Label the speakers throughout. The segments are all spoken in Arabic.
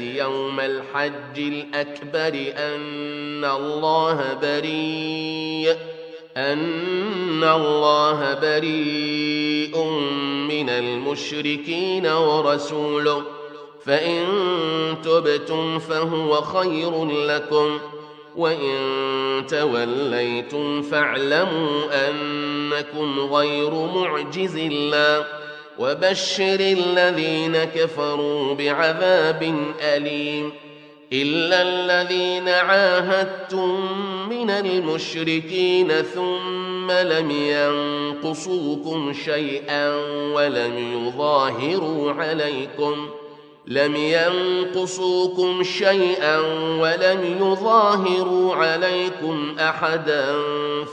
Speaker 1: يوم الحج الأكبر أن الله بريء أن الله بريء من المشركين ورسوله. فإن تبتم فهو خير لكم وإن توليتم فاعلموا أنكم غير معجز الله. وبشر الذين كفروا بعذاب أليم إلا الذين عاهدتم من المشركين ثم لم ينقصوكم شيئا ولم يظاهروا عليكم لم ينقصوكم شيئا ولم يظاهروا عليكم أحدا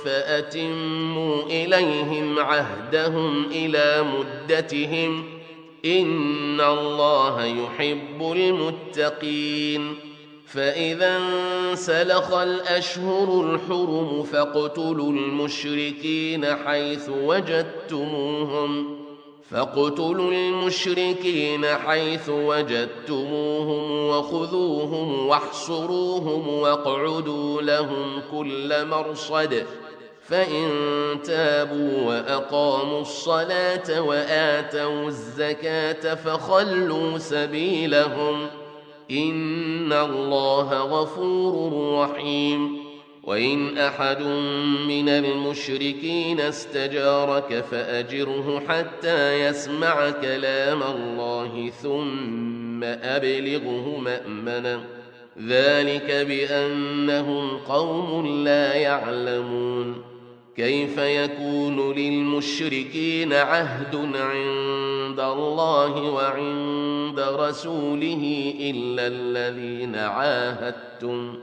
Speaker 1: فأتموا إليهم عهدهم إلى مدتهم إن الله يحب المتقين فإذا انسلخ الأشهر الحرم فاقتلوا المشركين حيث وجدتموهم فاقتلوا المشركين حيث وجدتموهم وخذوهم واحصروهم واقعدوا لهم كل مرصد فإن تابوا وأقاموا الصلاة وآتوا الزكاة فخلوا سبيلهم إن الله غفور رحيم وإن أحد من المشركين استجارك فأجره حتى يسمع كلام الله ثم أبلغه مأمنا. ذلك بأنهم قوم لا يعلمون. كيف يكون للمشركين عهد عند الله وعند رسوله إلا الذين عاهدتم؟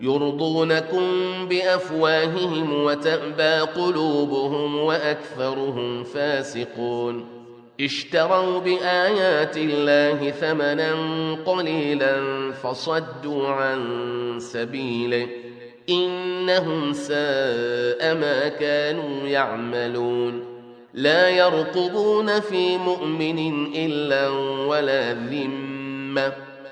Speaker 1: يرضونكم بأفواههم وتأبى قلوبهم وأكثرهم فاسقون. اشتروا بآيات الله ثمنا قليلا فصدوا عن سبيله. إنهم ساء ما كانوا يعملون. لا يرقبون في مؤمن إلا ولا ذمة.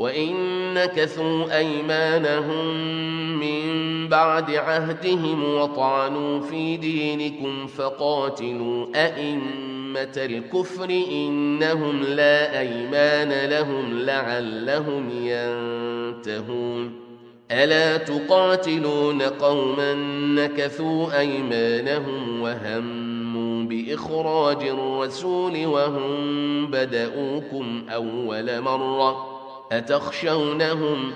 Speaker 1: وإن نكثوا أيمانهم من بعد عهدهم وطعنوا في دينكم فقاتلوا أئمة الكفر إنهم لا أيمان لهم لعلهم ينتهون ألا تقاتلون قوما نكثوا أيمانهم وهموا بإخراج الرسول وهم بدؤوكم أول مرة أتخشونهم؟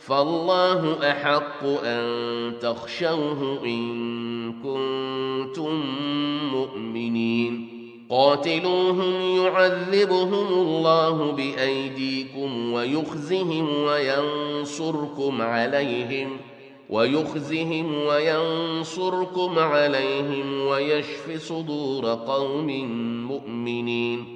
Speaker 1: فالله أحق أن تخشوه إن كنتم مؤمنين. قاتلوهم يعذبهم الله بأيديكم ويخزهم وينصركم عليهم ويخزهم وينصركم عليهم ويشف صدور قوم مؤمنين.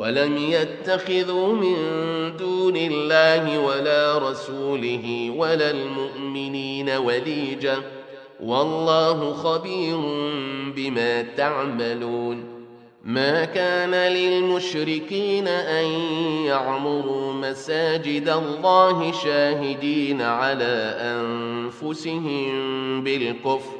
Speaker 1: ولم يتخذوا من دون الله ولا رسوله ولا المؤمنين وليجا والله خبير بما تعملون. ما كان للمشركين أن يعمروا مساجد الله شاهدين على أنفسهم بالكفر.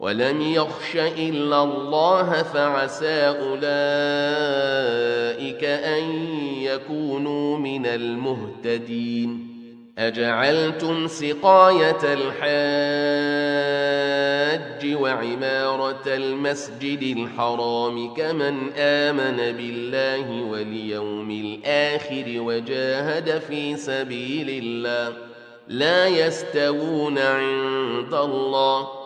Speaker 1: ولم يخش إلا الله فعسى أولئك أن يكونوا من المهتدين. أجعلتم سقاية الحاج وعمارة المسجد الحرام كمن آمن بالله واليوم الآخر وجاهد في سبيل الله لا يستوون عند الله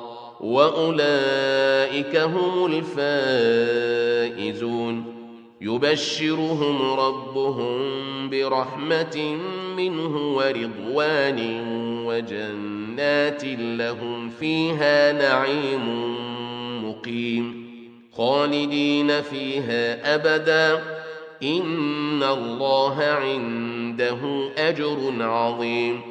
Speaker 1: وأولئك هم الفائزون. يبشرهم ربهم برحمة منه ورضوان وجنات لهم فيها نعيم مقيم. خالدين فيها أبدا. إن الله عنده أجر عظيم.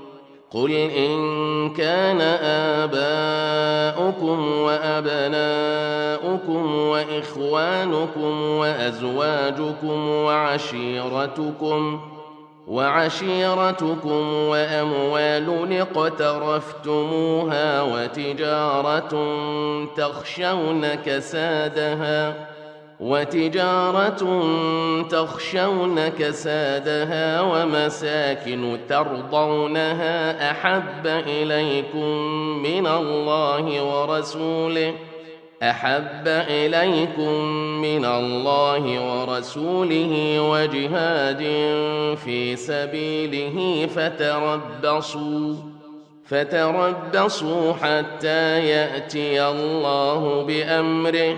Speaker 1: قل إن كان آباؤكم وأبناؤكم وإخوانكم وأزواجكم وعشيرتكم وعشيرتكم وأموال اقترفتموها وتجارة تخشون كسادها وتجارة تخشون كسادها ومساكن ترضونها أحب إليكم من الله ورسوله أحب إليكم من الله ورسوله وجهاد في سبيله فتربصوا فتربصوا حتى يأتي الله بأمره.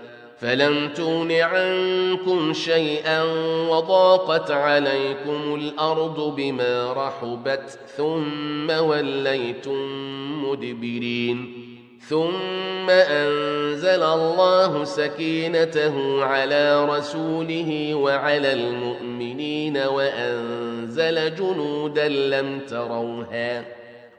Speaker 1: فلم تغن عنكم شيئا وضاقت عليكم الأرض بما رحبت ثم وليتم مدبرين ثم أنزل الله سكينته على رسوله وعلى المؤمنين وأنزل جنودا لم تروها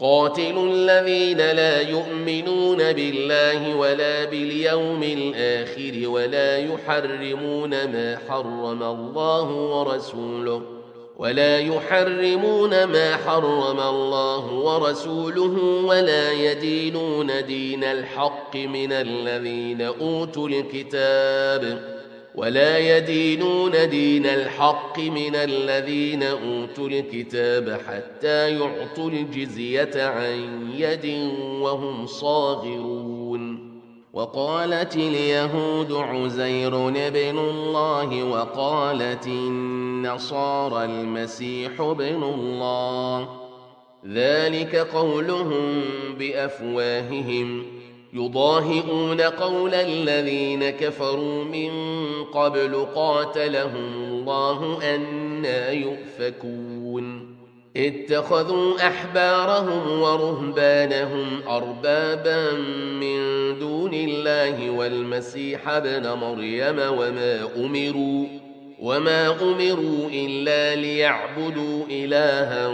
Speaker 1: قاتلوا الذين لا يؤمنون بالله ولا باليوم الآخر ولا يحرمون ما حرم الله ورسوله ولا يحرمون ما حرم الله ورسوله ولا يدينون دين الحق من الذين أوتوا الكتاب ولا يدينون دين الحق من الذين أوتوا الكتاب حتى يعطوا الجزية عن يد وهم صاغرون. وقالت اليهود عزير ابن الله وقالت النصارى المسيح ابن الله. ذلك قولهم بأفواههم. يضاهئون قول الذين كفروا من قبل قاتلهم الله أنا يؤفكون. اتخذوا أحبارهم ورهبانهم أربابا من دون الله والمسيح ابن مريم وما أمروا وما أمروا إلا ليعبدوا إلها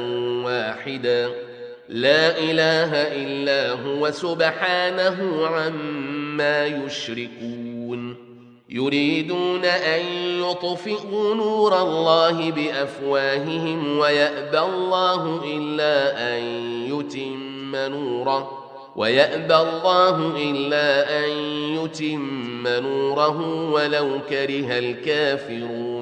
Speaker 1: واحداً. لا إله إلا هو سبحانه عما يشركون. يريدون أن يطفئوا نور الله بأفواههم ويأبى الله إلا أن يتم نوره. ويأبى الله إلا أن يتم نوره ولو كره الكافرون.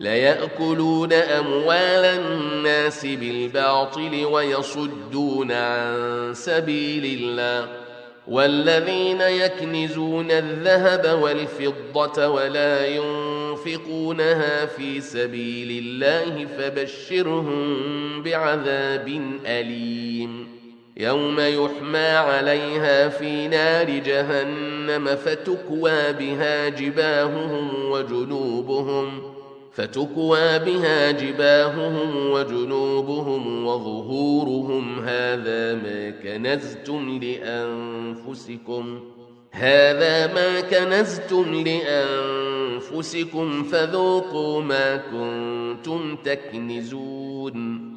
Speaker 1: ليأكلون أموال الناس بالباطل ويصدون عن سبيل الله والذين يكنزون الذهب والفضة ولا ينفقونها في سبيل الله فبشرهم بعذاب أليم يوم يحمى عليها في نار جهنم فتكوى بها جباههم وجنوبهم فتكوى بها جباههم وجنوبهم وظهورهم. هذا ما كنزتم لأنفسكم. هذا ما كنزتم لأنفسكم. فذوقوا ما كنتم تكنزون.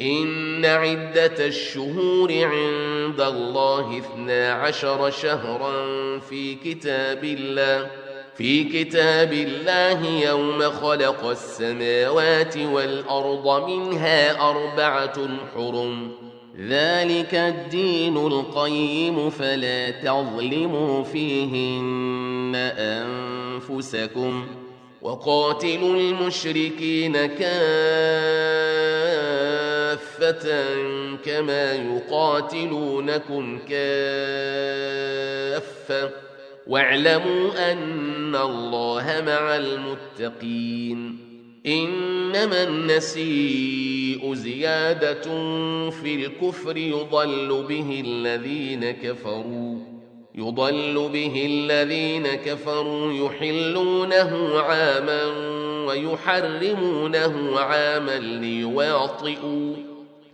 Speaker 1: إن عدة الشهور عند الله اثنا عشر شهرا في كتاب الله. في كتاب الله يوم خلق السماوات والأرض منها أربعة حرم. ذلك الدين القيم فلا تظلموا فيهن أنفسكم. وقاتلوا المشركين كافة كما يقاتلونكم كافة. واعلموا أن الله مع المتقين. إنما النسيء زيادة في الكفر يضل به الذين كفروا. يضل به الذين كفروا يحلونه عاما ويحرمونه عاما ليواطئوا.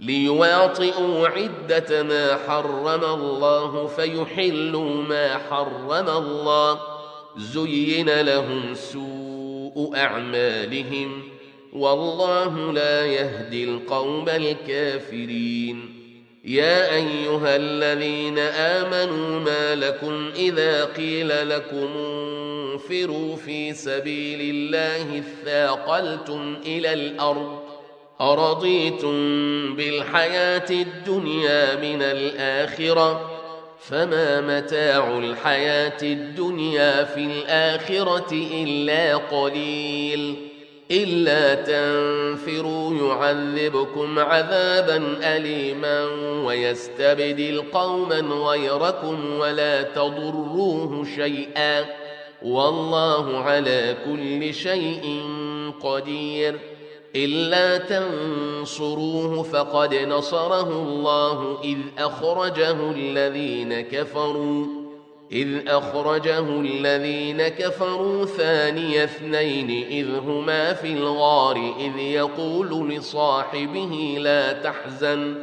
Speaker 1: ليواطئوا عدة ما حرم الله فيحلوا ما حرم الله. زين لهم سوء أعمالهم. والله لا يهدي القوم الكافرين. يا أيها الذين آمنوا ما لكم إذا قيل لكم انفروا في سبيل الله اثاقلتم إلى الأرض أرضيتم بالحياة الدنيا من الآخرة؟ فما متاع الحياة الدنيا في الآخرة إلا قليل. إلا تنفروا يعذبكم عذابا أليما ويستبدل قوما غيركم ولا تضروه شيئا. والله على كل شيء قدير. إلا تنصروه فقد نصره الله إذ أخرجه الذين كفروا إذ أخرجه الذين كفروا ثاني اثنين إذ هما في الغار إذ يقول لصاحبه لا تحزن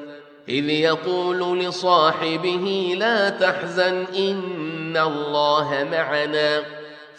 Speaker 1: إذ يقول لصاحبه لا تحزن إن الله معنا.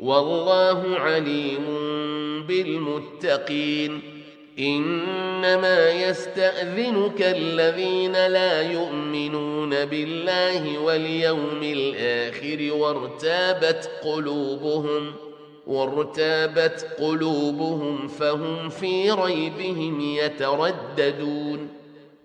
Speaker 1: والله عليم بالمتقين. إنما يستأذنك الذين لا يؤمنون بالله واليوم الآخر وارتابت قلوبهم وارتابت قلوبهم فهم في ريبهم يترددون.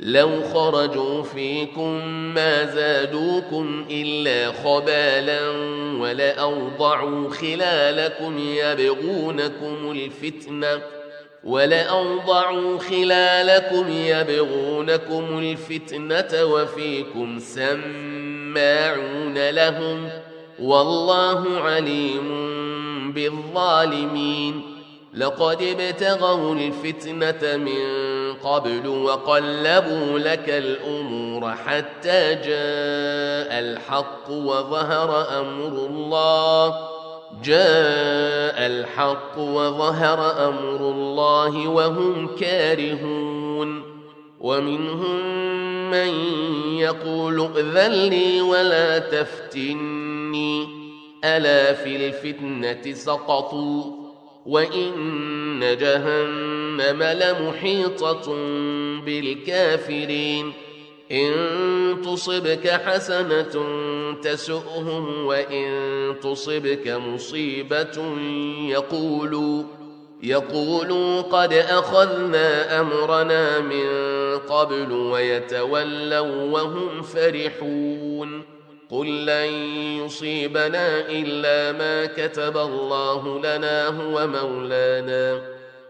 Speaker 1: لو خرجوا فيكم ما زادوكم إلا خبالا ولأوضعوا خلالكم يبغونكم الفتنة ولأوضعوا خلالكم يبغونكم الفتنة وفيكم سماعون لهم والله عليم بالظالمين لقد ابتغوا الفتنة من قبل وقلبوا لك الأمور حتى جاء الحق وظهر أمر الله. جاء الحق وظهر أمر الله وهم كارهون. ومنهم من يقول ائذن لي ولا تفتني. ألا في الفتنة سقطوا وإن جهنم لمحيطة بالكافرين. إن تصبك حسنة تسؤهم وإن تصبك مصيبة يقولوا يقولوا قد أخذنا أمرنا من قبل ويتولوا وهم فرحون. قل لن يصيبنا إلا ما كتب الله لنا هو مولانا.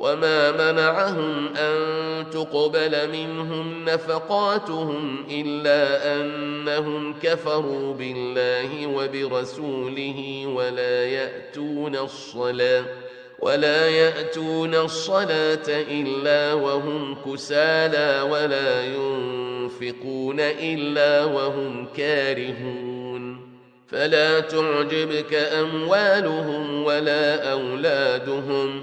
Speaker 1: وما منعهم أن تقبل منهم نفقاتهم إلا أنهم كفروا بالله وبرسوله ولا يأتون الصلاة ولا يأتون الصلاة إلا وهم كسالى ولا ينفقون إلا وهم كارهون فلا تعجبك أموالهم ولا أولادهم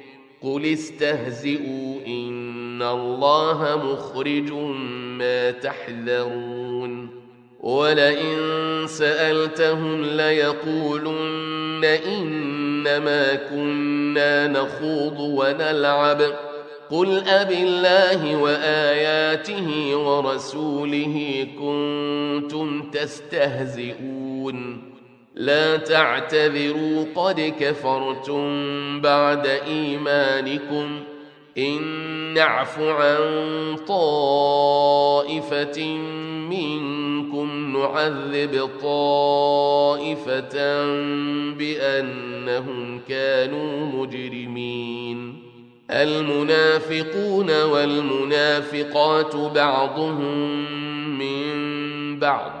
Speaker 1: قل استهزئوا ان الله مخرج ما تحذرون ولئن سالتهم ليقولن انما كنا نخوض ونلعب قل أب الله وآياته ورسوله كنتم تستهزئون لا تعتذروا قد كفرتم بعد إيمانكم. إن نعف عن طائفة منكم نعذب طائفة بأنهم كانوا مجرمين. المنافقون والمنافقات بعضهم من بعض.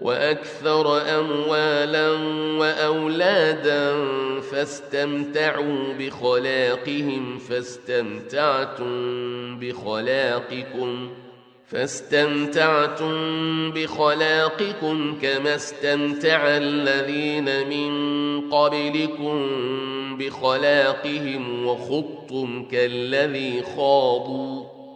Speaker 1: وأكثر أموالا وأولادا فاستمتعوا بخلاقهم فاستمتعتم بخلاقكم ۖ فاستمتعتم بخلاقكم كما استمتع الذين من قبلكم بخلاقهم وخضتم كالذي خاضوا.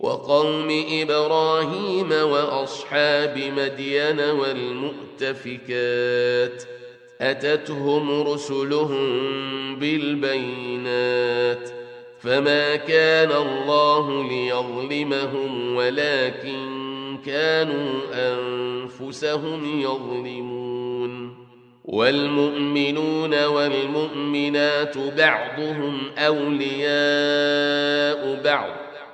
Speaker 1: وقوم إبراهيم وأصحاب مدين والمؤتفكات أتتهم رسلهم بالبينات فما كان الله ليظلمهم ولكن كانوا أنفسهم يظلمون والمؤمنون والمؤمنات بعضهم أولياء بعض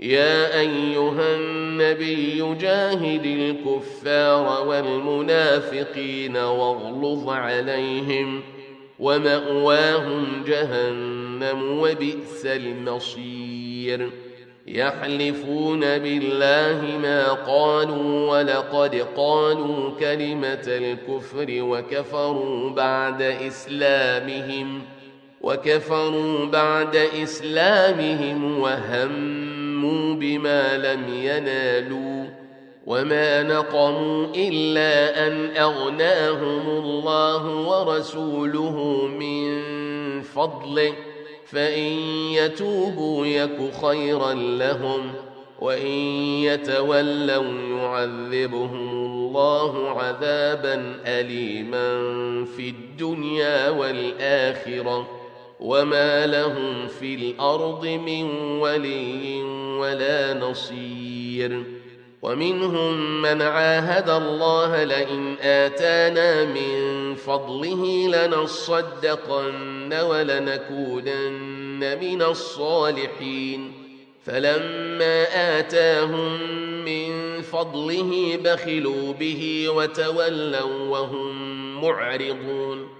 Speaker 1: يا أيها النبي جاهد الكفار والمنافقين واغلظ عليهم ۖ ومأواهم جهنم وبئس المصير. يحلفون بالله ما قالوا ولقد قالوا كلمة الكفر وكفروا بعد إسلامهم وكفروا بعد إسلامهم وهموا بما لم ينالوا وما نقموا الا ان اغناهم الله ورسوله من فضله فان يتوبوا يك خيرا لهم وان يتولوا يعذبهم الله عذابا اليما في الدنيا والاخره وما لهم في الأرض من ولي ولا نصير ومنهم من عاهد الله لئن آتانا من فضله لنصدقن ولنكونن من الصالحين فلما آتاهم من فضله بخلوا به وتولوا وهم معرضون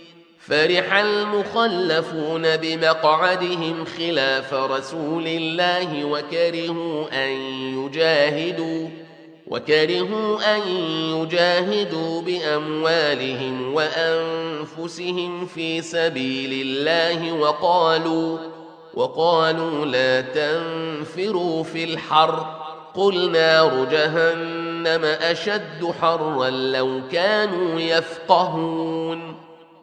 Speaker 1: فرح المخلفون بمقعدهم خلاف رسول الله وكرهوا أن يجاهدوا وكرهوا أن يجاهدوا بأموالهم وأنفسهم في سبيل الله وقالوا وقالوا لا تنفروا في الحر قل نار جهنم أشد حرا لو كانوا يفقهون.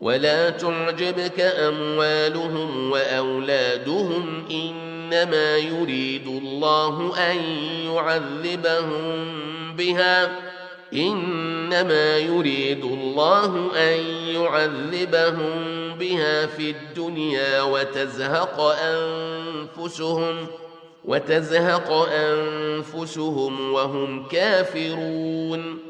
Speaker 1: ولا تعجبك أموالهم وأولادهم إنما يريد الله أن يعذبهم بها إنما يريد الله أن يعذبهم بها في الدنيا وتزهق أنفسهم وتزهق أنفسهم وهم كافرون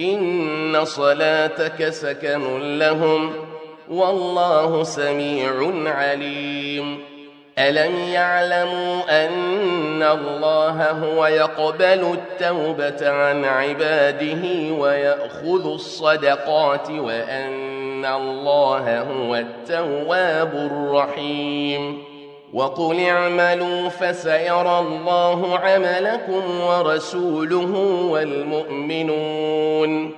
Speaker 2: إن صلاتك سكن لهم والله سميع عليم ألم يعلموا أن الله هو يقبل التوبة عن عباده ويأخذ الصدقات وأن الله هو التواب الرحيم وقل اعملوا فسيرى الله عملكم ورسوله والمؤمنون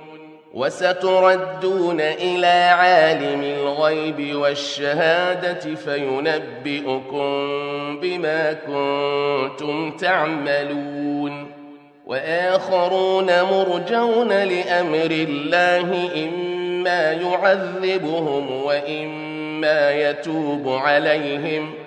Speaker 2: وستردون إلى عالم الغيب والشهادة فينبئكم بما كنتم تعملون وآخرون مرجون لأمر الله إما يعذبهم وإما يتوب عليهم ۖ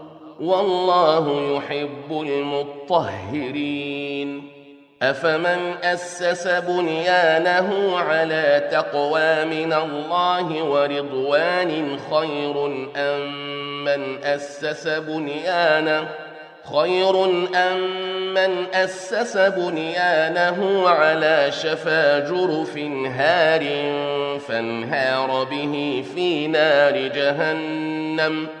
Speaker 2: والله يحب المطهرين. أفمن أسس بنيانه على تقوى من الله ورضوان خير أم من أسس بنيانه؟ خير أم من أسس بنيانه على شفا جرف هار فانهار به في نار جهنم.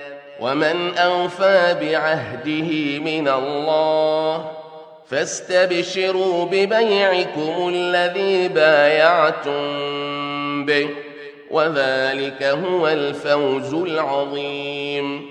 Speaker 2: ومن أوفى بعهده من الله فاستبشروا ببيعكم الذي بايعتم به وذلك هو الفوز العظيم.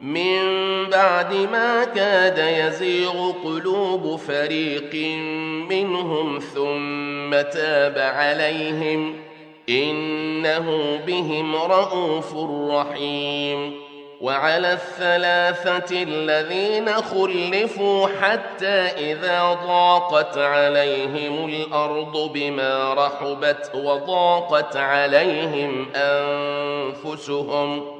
Speaker 2: من بعد ما كاد يزيغ قلوب فريق منهم ثم تاب عليهم إنه بهم رءوف رحيم وعلى الثلاثة الذين خلفوا حتى إذا ضاقت عليهم الأرض بما رحبت وضاقت عليهم أنفسهم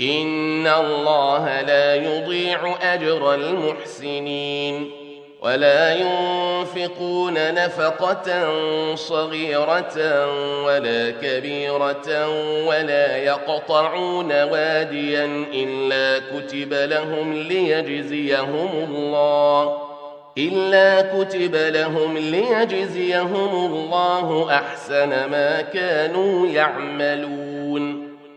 Speaker 2: إن الله لا يضيع أجر المحسنين ولا ينفقون نفقة صغيرة ولا كبيرة ولا يقطعون واديا إلا كتب لهم ليجزيهم الله إلا كتب لهم ليجزيهم الله أحسن ما كانوا يعملون